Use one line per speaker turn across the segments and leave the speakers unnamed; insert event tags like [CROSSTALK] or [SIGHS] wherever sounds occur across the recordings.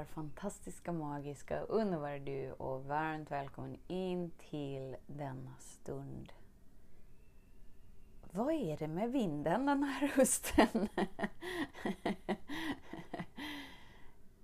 där fantastiska, magiska, underbara du och varmt välkommen in till denna stund. Vad är det med vinden den här hösten?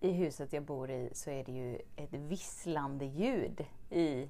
I huset jag bor i så är det ju ett visslande ljud i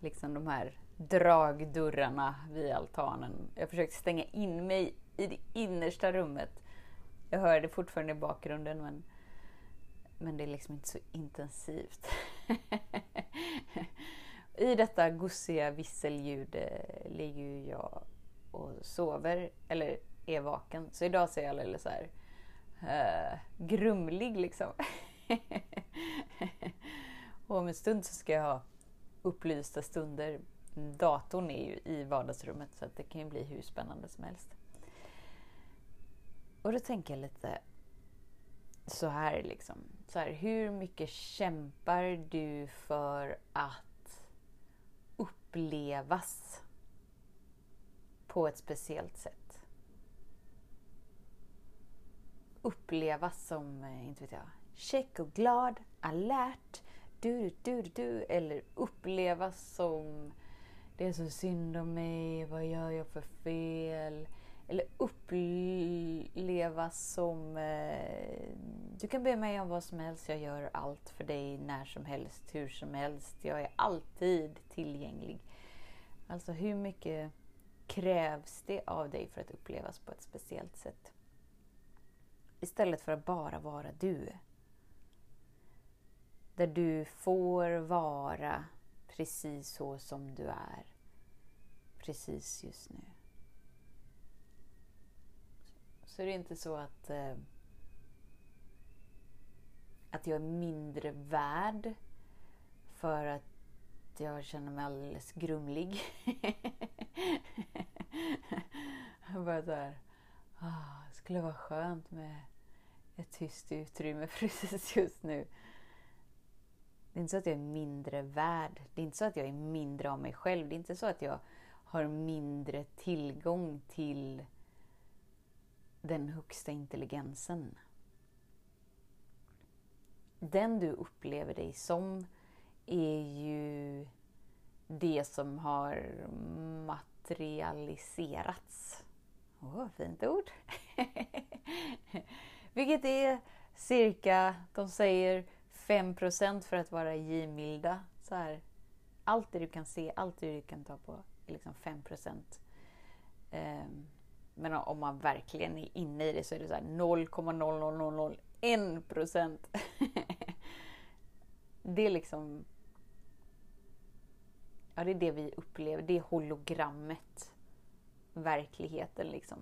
liksom de här dragdörrarna vid altanen. Jag försökte stänga in mig i det innersta rummet. Jag hör det fortfarande i bakgrunden men men det är liksom inte så intensivt. [LAUGHS] I detta gussiga visselljud eh, ligger ju jag och sover, eller är vaken. Så idag ser jag alldeles så här uh, grumlig liksom. [LAUGHS] och om en stund så ska jag ha upplysta stunder. Datorn är ju i vardagsrummet så att det kan ju bli hur spännande som helst. Och då tänker jag lite så här liksom så här, hur mycket kämpar du för att upplevas på ett speciellt sätt? Upplevas som, eh, inte vet jag, check och glad, alert, du, du, du, du, eller upplevas som det är så synd om mig, vad gör jag för fel? Eller upplevas som... Eh, du kan be mig om vad som helst, jag gör allt för dig när som helst, hur som helst. Jag är alltid tillgänglig. Alltså hur mycket krävs det av dig för att upplevas på ett speciellt sätt? Istället för att bara vara du. Där du får vara precis så som du är. Precis just nu. Så är det inte så att, eh, att jag är mindre värd för att jag känner mig alldeles grumlig. [LAUGHS] bara såhär, oh, ah, det skulle vara skönt med ett tyst utrymme [LAUGHS] precis just nu. Det är inte så att jag är mindre värd. Det är inte så att jag är mindre av mig själv. Det är inte så att jag har mindre tillgång till den högsta intelligensen. Den du upplever dig som är ju det som har materialiserats. Åh, oh, fint ord! [LAUGHS] Vilket är cirka, de säger 5% för att vara givmilda. Så här, allt det du kan se, allt det du kan ta på är liksom 5 um, men om man verkligen är inne i det så är det så 0,0001 procent. [LAUGHS] det är liksom... Ja, det är det vi upplever. Det är hologrammet. Verkligheten liksom.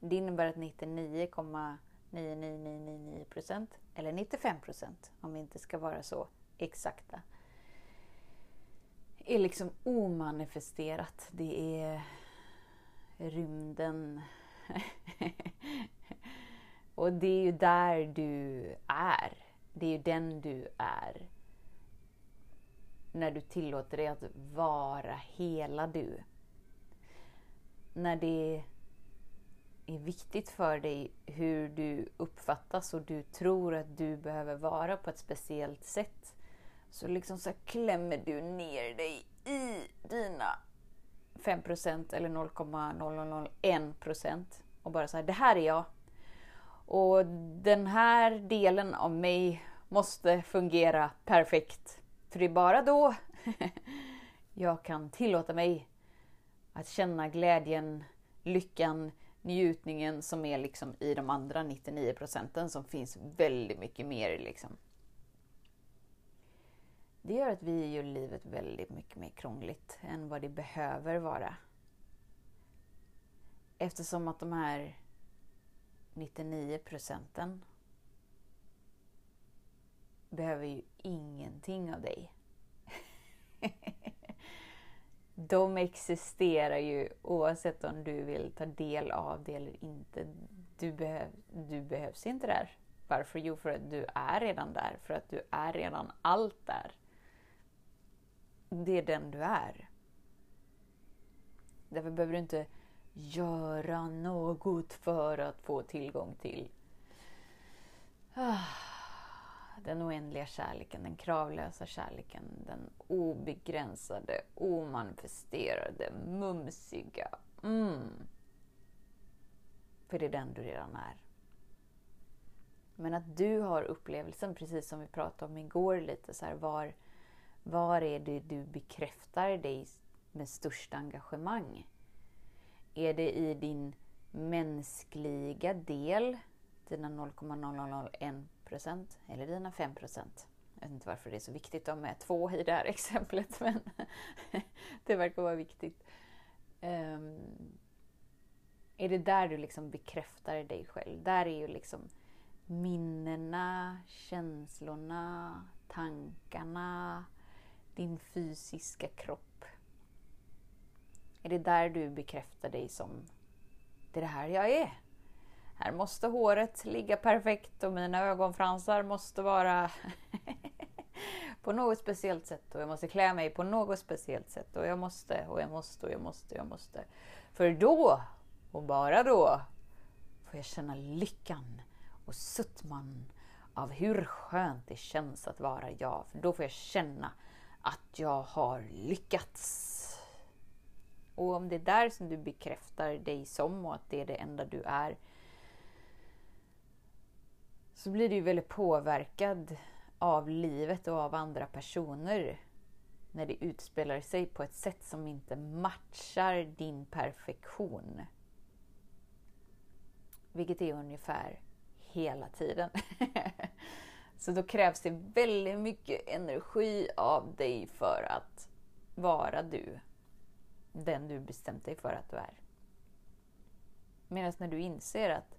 Det innebär att 99,99999 procent, eller 95 procent om vi inte ska vara så exakta, är liksom omanifesterat. Det är rymden. [LAUGHS] och det är ju där du är. Det är ju den du är. När du tillåter dig att vara hela du. När det är viktigt för dig hur du uppfattas och du tror att du behöver vara på ett speciellt sätt. Så liksom så klämmer du ner dig i dina 5% eller 0,0001% och bara så här, det här är jag. Och den här delen av mig måste fungera perfekt. För det är bara då [LAUGHS] jag kan tillåta mig att känna glädjen, lyckan, njutningen som är liksom i de andra 99 procenten som finns väldigt mycket mer liksom. Det gör att vi gör livet väldigt mycket mer krångligt än vad det behöver vara. Eftersom att de här 99 procenten behöver ju ingenting av dig. [LAUGHS] De existerar ju oavsett om du vill ta del av det eller inte. Du, behöv, du behövs inte där. Varför? Jo, för att du är redan där. För att du är redan allt där. Det är den du är. Därför behöver du inte göra något för att få tillgång till ah, den oändliga kärleken, den kravlösa kärleken, den obegränsade, omanifesterade, mumsiga. Mm. För det är den du redan är. Men att du har upplevelsen, precis som vi pratade om igår lite, så här, var, var är det du bekräftar dig med störst engagemang? Är det i din mänskliga del, dina 0,001 procent eller dina 5 procent? Jag vet inte varför det är så viktigt att med två i det här [LAUGHS] exemplet, men [LAUGHS] det verkar vara viktigt. Um, är det där du liksom bekräftar dig själv? Där är ju liksom minnena, känslorna, tankarna, din fysiska kropp. Är det där du bekräftar dig som det är det här jag är? Här måste håret ligga perfekt och mina ögonfransar måste vara [LAUGHS] på något speciellt sätt och jag måste klä mig på något speciellt sätt och jag måste och jag måste och jag måste och jag måste. För då, och bara då, får jag känna lyckan och suttman av hur skönt det känns att vara jag. För då får jag känna att jag har lyckats. Och om det är där som du bekräftar dig som och att det är det enda du är, så blir du väldigt påverkad av livet och av andra personer när det utspelar sig på ett sätt som inte matchar din perfektion. Vilket är ungefär hela tiden. [LAUGHS] Så då krävs det väldigt mycket energi av dig för att vara du. Den du bestämt dig för att du är. Medan när du inser att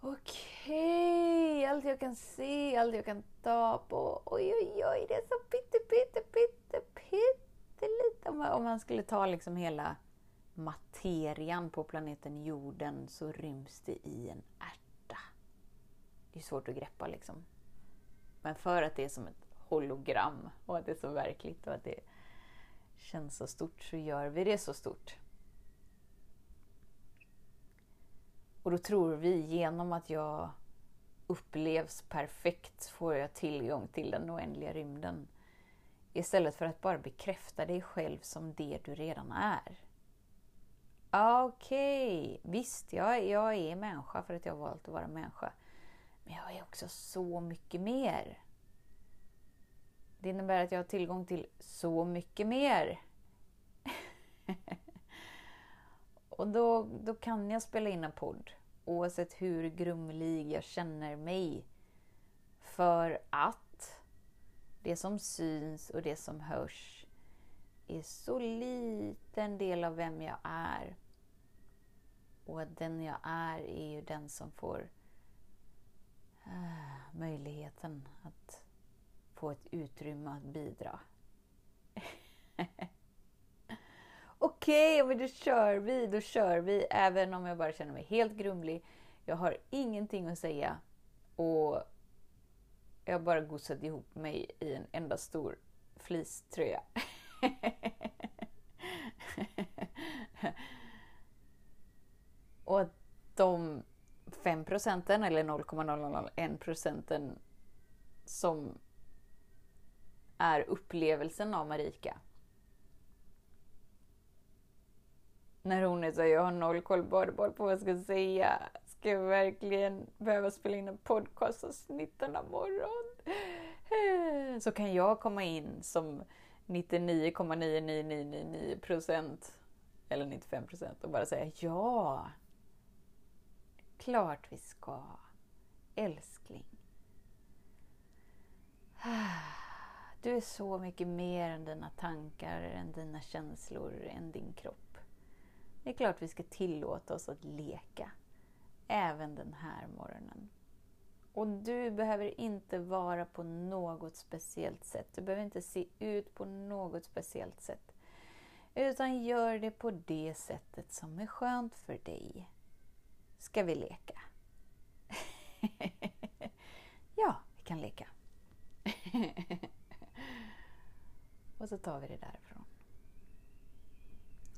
Okej, okay, allt jag kan se, allt jag kan ta på. Oj, oj, oj, det är så pytte, pytte, pytte, pyttelite. Om man skulle ta liksom hela materian på planeten jorden så ryms det i en ärta. Det är svårt att greppa liksom. Men för att det är som ett hologram och att det är så verkligt och att det känns så stort så gör vi det så stort. Och då tror vi genom att jag upplevs perfekt får jag tillgång till den oändliga rymden. Istället för att bara bekräfta dig själv som det du redan är. Ah, okej, okay. visst, jag, jag är människa för att jag har valt att vara människa. Men jag är också så mycket mer. Det innebär att jag har tillgång till så mycket mer. [LAUGHS] Och då, då kan jag spela in en podd oavsett hur grumlig jag känner mig. För att det som syns och det som hörs är så liten del av vem jag är. Och att den jag är är ju den som får Ah, möjligheten att få ett utrymme att bidra. [LAUGHS] Okej, okay, men då kör vi, då kör vi. Även om jag bara känner mig helt grumlig. Jag har ingenting att säga. Och jag har bara gosat ihop mig i en enda stor fleecetröja. [LAUGHS] och att de 5 procenten, eller 0,001 procenten som är upplevelsen av Marika när hon är så jag har noll koll på vad jag ska säga. Ska jag verkligen behöva spela in en podcast hos 19 morgon? Så kan jag komma in som 99,9999 procent eller 95 procent och bara säga ja. Klart vi ska. Älskling. [SIGHS] Du är så mycket mer än dina tankar, än dina känslor, än din kropp. Det är klart vi ska tillåta oss att leka. Även den här morgonen. Och du behöver inte vara på något speciellt sätt. Du behöver inte se ut på något speciellt sätt. Utan gör det på det sättet som är skönt för dig. Ska vi leka? [LAUGHS] ja, vi kan leka. [LAUGHS] och så tar vi det därifrån.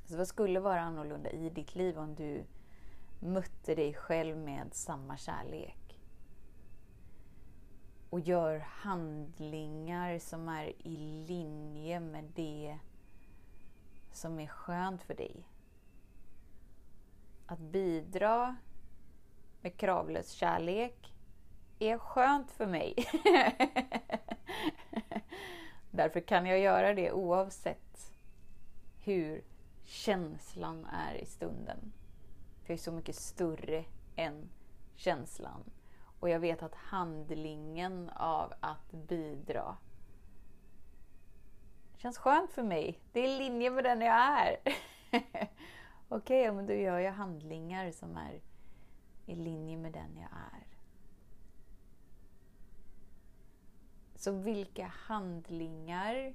Så vad skulle vara annorlunda i ditt liv om du mötte dig själv med samma kärlek? och gör handlingar som är i linje med det som är skönt för dig. Att bidra med kravlös kärlek är skönt för mig. [LAUGHS] Därför kan jag göra det oavsett hur känslan är i stunden. För jag är så mycket större än känslan. Och jag vet att handlingen av att bidra känns skönt för mig. Det är i linje med den jag är. [LAUGHS] Okej, okay, men då gör jag handlingar som är i linje med den jag är. Så vilka handlingar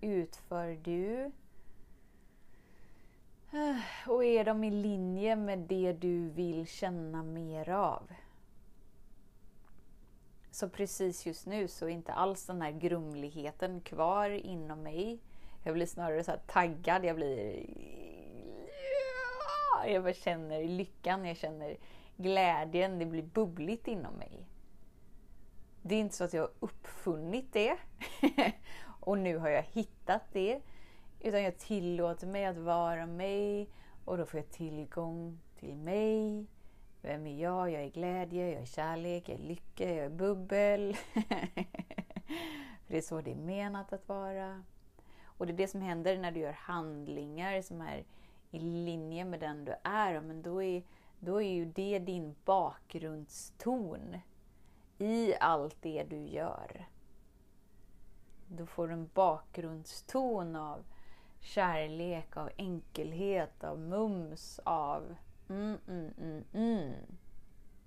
utför du? Och är de i linje med det du vill känna mer av? Så precis just nu så är inte alls den här grumligheten kvar inom mig. Jag blir snarare så taggad, jag blir... Jag bara känner lyckan, jag känner glädjen, det blir bubbligt inom mig. Det är inte så att jag har uppfunnit det [LAUGHS] och nu har jag hittat det. Utan jag tillåter mig att vara mig och då får jag tillgång till mig vem är jag? Jag är glädje, jag är kärlek, jag är lycka, jag är bubbel. [LAUGHS] För det är så det är menat att vara. Och det är det som händer när du gör handlingar som är i linje med den du är. Men då är, då är ju det din bakgrundston i allt det du gör. Då får du en bakgrundston av kärlek, av enkelhet, av mums, av Mm, mm, mm, mm,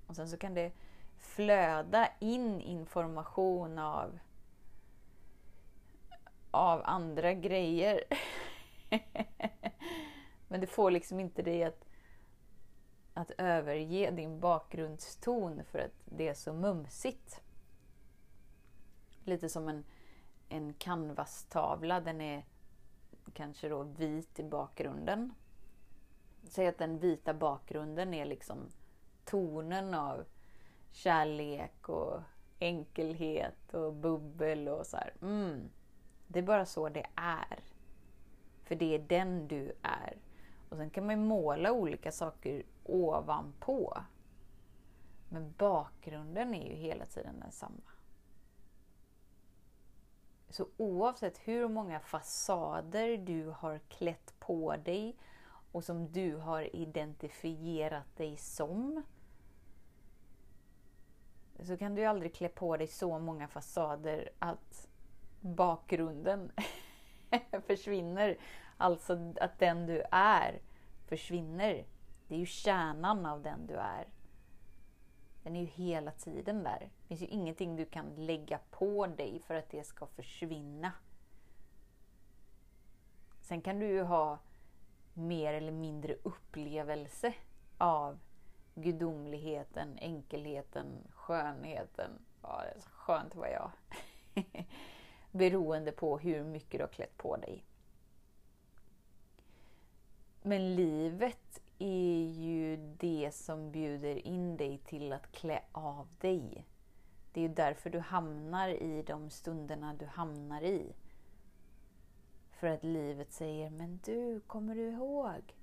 Och sen så kan det flöda in information av, av andra grejer. [LAUGHS] Men det får liksom inte dig att, att överge din bakgrundston för att det är så mumsigt. Lite som en, en canvas-tavla. Den är kanske då vit i bakgrunden säg att den vita bakgrunden är liksom tonen av kärlek och enkelhet och bubbel och så här. Mm. Det är bara så det är. För det är den du är. Och sen kan man måla olika saker ovanpå. Men bakgrunden är ju hela tiden densamma. Så oavsett hur många fasader du har klätt på dig och som du har identifierat dig som så kan du ju aldrig klä på dig så många fasader att bakgrunden [LAUGHS] försvinner. Alltså att den du är försvinner. Det är ju kärnan av den du är. Den är ju hela tiden där. Det finns ju ingenting du kan lägga på dig för att det ska försvinna. Sen kan du ju ha mer eller mindre upplevelse av gudomligheten, enkelheten, skönheten. Ja, det är så skönt var jag. [LAUGHS] Beroende på hur mycket du har klätt på dig. Men livet är ju det som bjuder in dig till att klä av dig. Det är ju därför du hamnar i de stunderna du hamnar i. För att livet säger, men du, kommer du ihåg?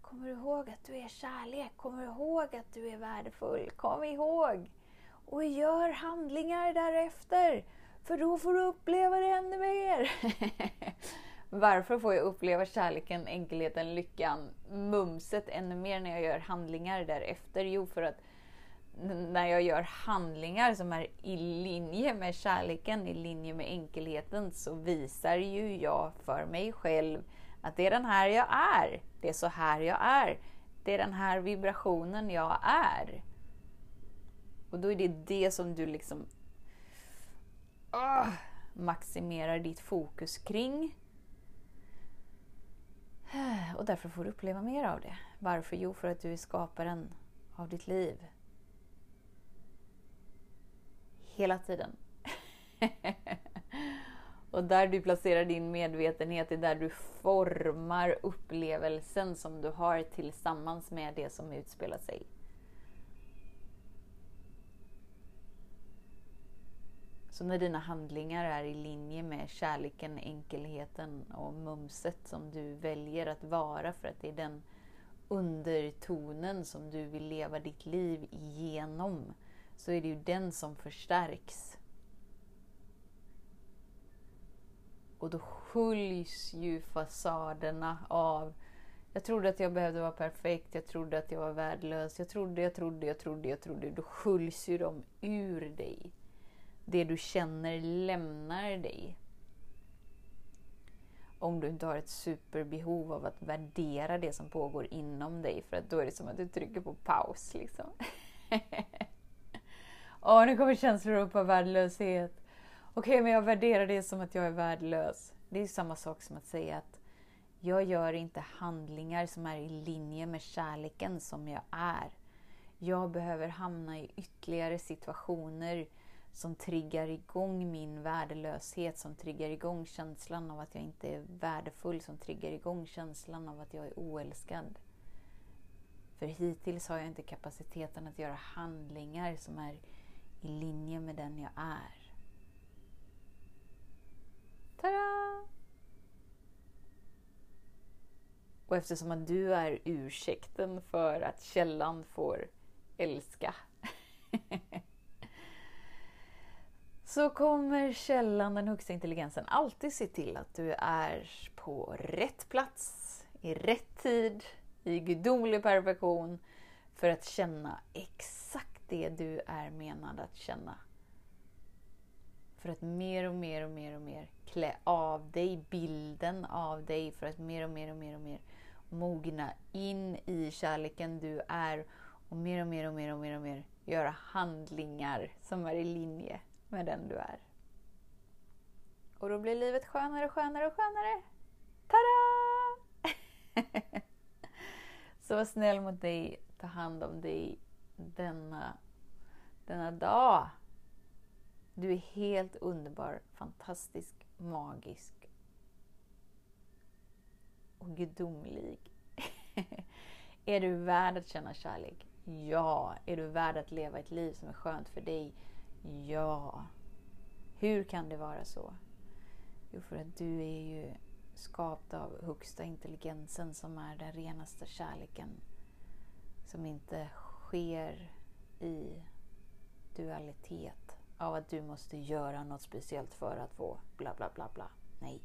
Kommer du ihåg att du är kärlek? Kommer du ihåg att du är värdefull? Kom ihåg! Och gör handlingar därefter, för då får du uppleva det ännu mer. [LAUGHS] Varför får jag uppleva kärleken, enkelheten, lyckan, mumset ännu mer när jag gör handlingar därefter? Jo, för att när jag gör handlingar som är i linje med kärleken, i linje med enkelheten, så visar ju jag för mig själv att det är den här jag är. Det är så här jag är. Det är den här vibrationen jag är. Och då är det det som du liksom uh, maximerar ditt fokus kring. Och därför får du uppleva mer av det. Varför? Jo, för att du är skaparen av ditt liv. Hela tiden. [LAUGHS] och där du placerar din medvetenhet är där du formar upplevelsen som du har tillsammans med det som utspelar sig. Så när dina handlingar är i linje med kärleken, enkelheten och mumset som du väljer att vara för att det är den undertonen som du vill leva ditt liv igenom, så är det ju den som förstärks. Och då sköljs ju fasaderna av jag trodde att jag behövde vara perfekt, jag trodde att jag var värdelös, jag trodde, jag trodde, jag trodde, jag trodde. Då sköljs ju de ur dig det du känner lämnar dig. Om du inte har ett superbehov av att värdera det som pågår inom dig, för att då är det som att du trycker på paus. Liksom. [LAUGHS] Åh, nu kommer känslor upp av värdelöshet. Okej, okay, men jag värderar det som att jag är värdelös. Det är samma sak som att säga att jag gör inte handlingar som är i linje med kärleken som jag är. Jag behöver hamna i ytterligare situationer som triggar igång min värdelöshet, som triggar igång känslan av att jag inte är värdefull, som triggar igång känslan av att jag är oälskad. För hittills har jag inte kapaciteten att göra handlingar som är i linje med den jag är. Tada! Och eftersom att du är ursäkten för att källan får älska [LAUGHS] så kommer källan, den högsta intelligensen, alltid se till att du är på rätt plats, i rätt tid, i gudomlig perfektion för att känna exakt det du är menad att känna. För att mer och mer och mer och mer klä av dig bilden av dig för att mer och mer och mer och mer mogna in i kärleken du är och mer och mer och mer och mer och mer göra handlingar som är i linje med den du är. Och då blir livet skönare och skönare och skönare. Tada! [LAUGHS] Så var snäll mot dig, ta hand om dig denna, denna dag. Du är helt underbar, fantastisk, magisk och gudomlig. [LAUGHS] är du värd att känna kärlek? Ja. Är du värd att leva ett liv som är skönt för dig? Ja. Hur kan det vara så? Jo, för att du är ju skapt av högsta intelligensen som är den renaste kärleken. Som inte sker i dualitet av att du måste göra något speciellt för att få bla bla bla bla. Nej,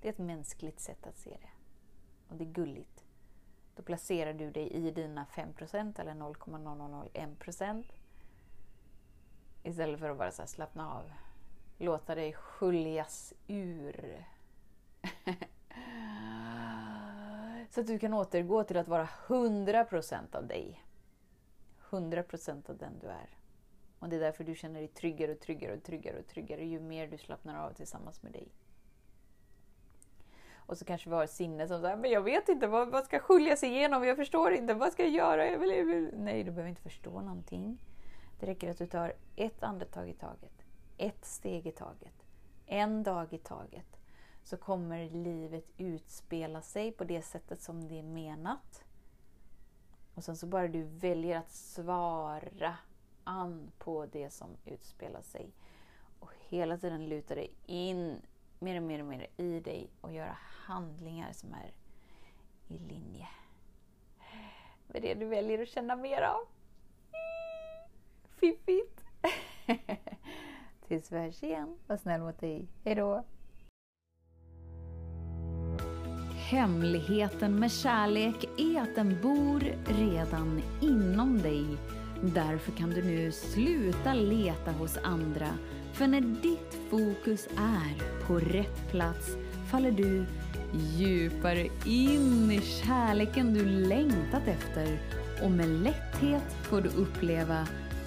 det är ett mänskligt sätt att se det. Och det är gulligt. Då placerar du dig i dina 5% eller 0,001% Istället för att bara så slappna av. Låta dig sköljas ur. [LAUGHS] så att du kan återgå till att vara 100% av dig. 100% av den du är. Och det är därför du känner dig tryggare och tryggare och tryggare och tryggare ju mer du slappnar av tillsammans med dig. Och så kanske vi har ett sinne som säger, men jag vet inte, vad, vad ska sköljas igenom? Jag förstår inte, vad ska jag göra? Jag vill, jag vill. Nej, du behöver inte förstå någonting. Det räcker att du tar ett andetag i taget, ett steg i taget, en dag i taget. Så kommer livet utspela sig på det sättet som det är menat. Och sen så bara du väljer att svara an på det som utspelar sig. Och hela tiden luta dig in mer och mer och mer i dig och göra handlingar som är i linje med det du väljer att känna mer av. Fiffigt! [LAUGHS] Tills vi hörs igen, var snäll mot dig. Hejdå!
Hemligheten med kärlek är att den bor redan inom dig. Därför kan du nu sluta leta hos andra. För när ditt fokus är på rätt plats faller du djupare in i kärleken du längtat efter och med lätthet får du uppleva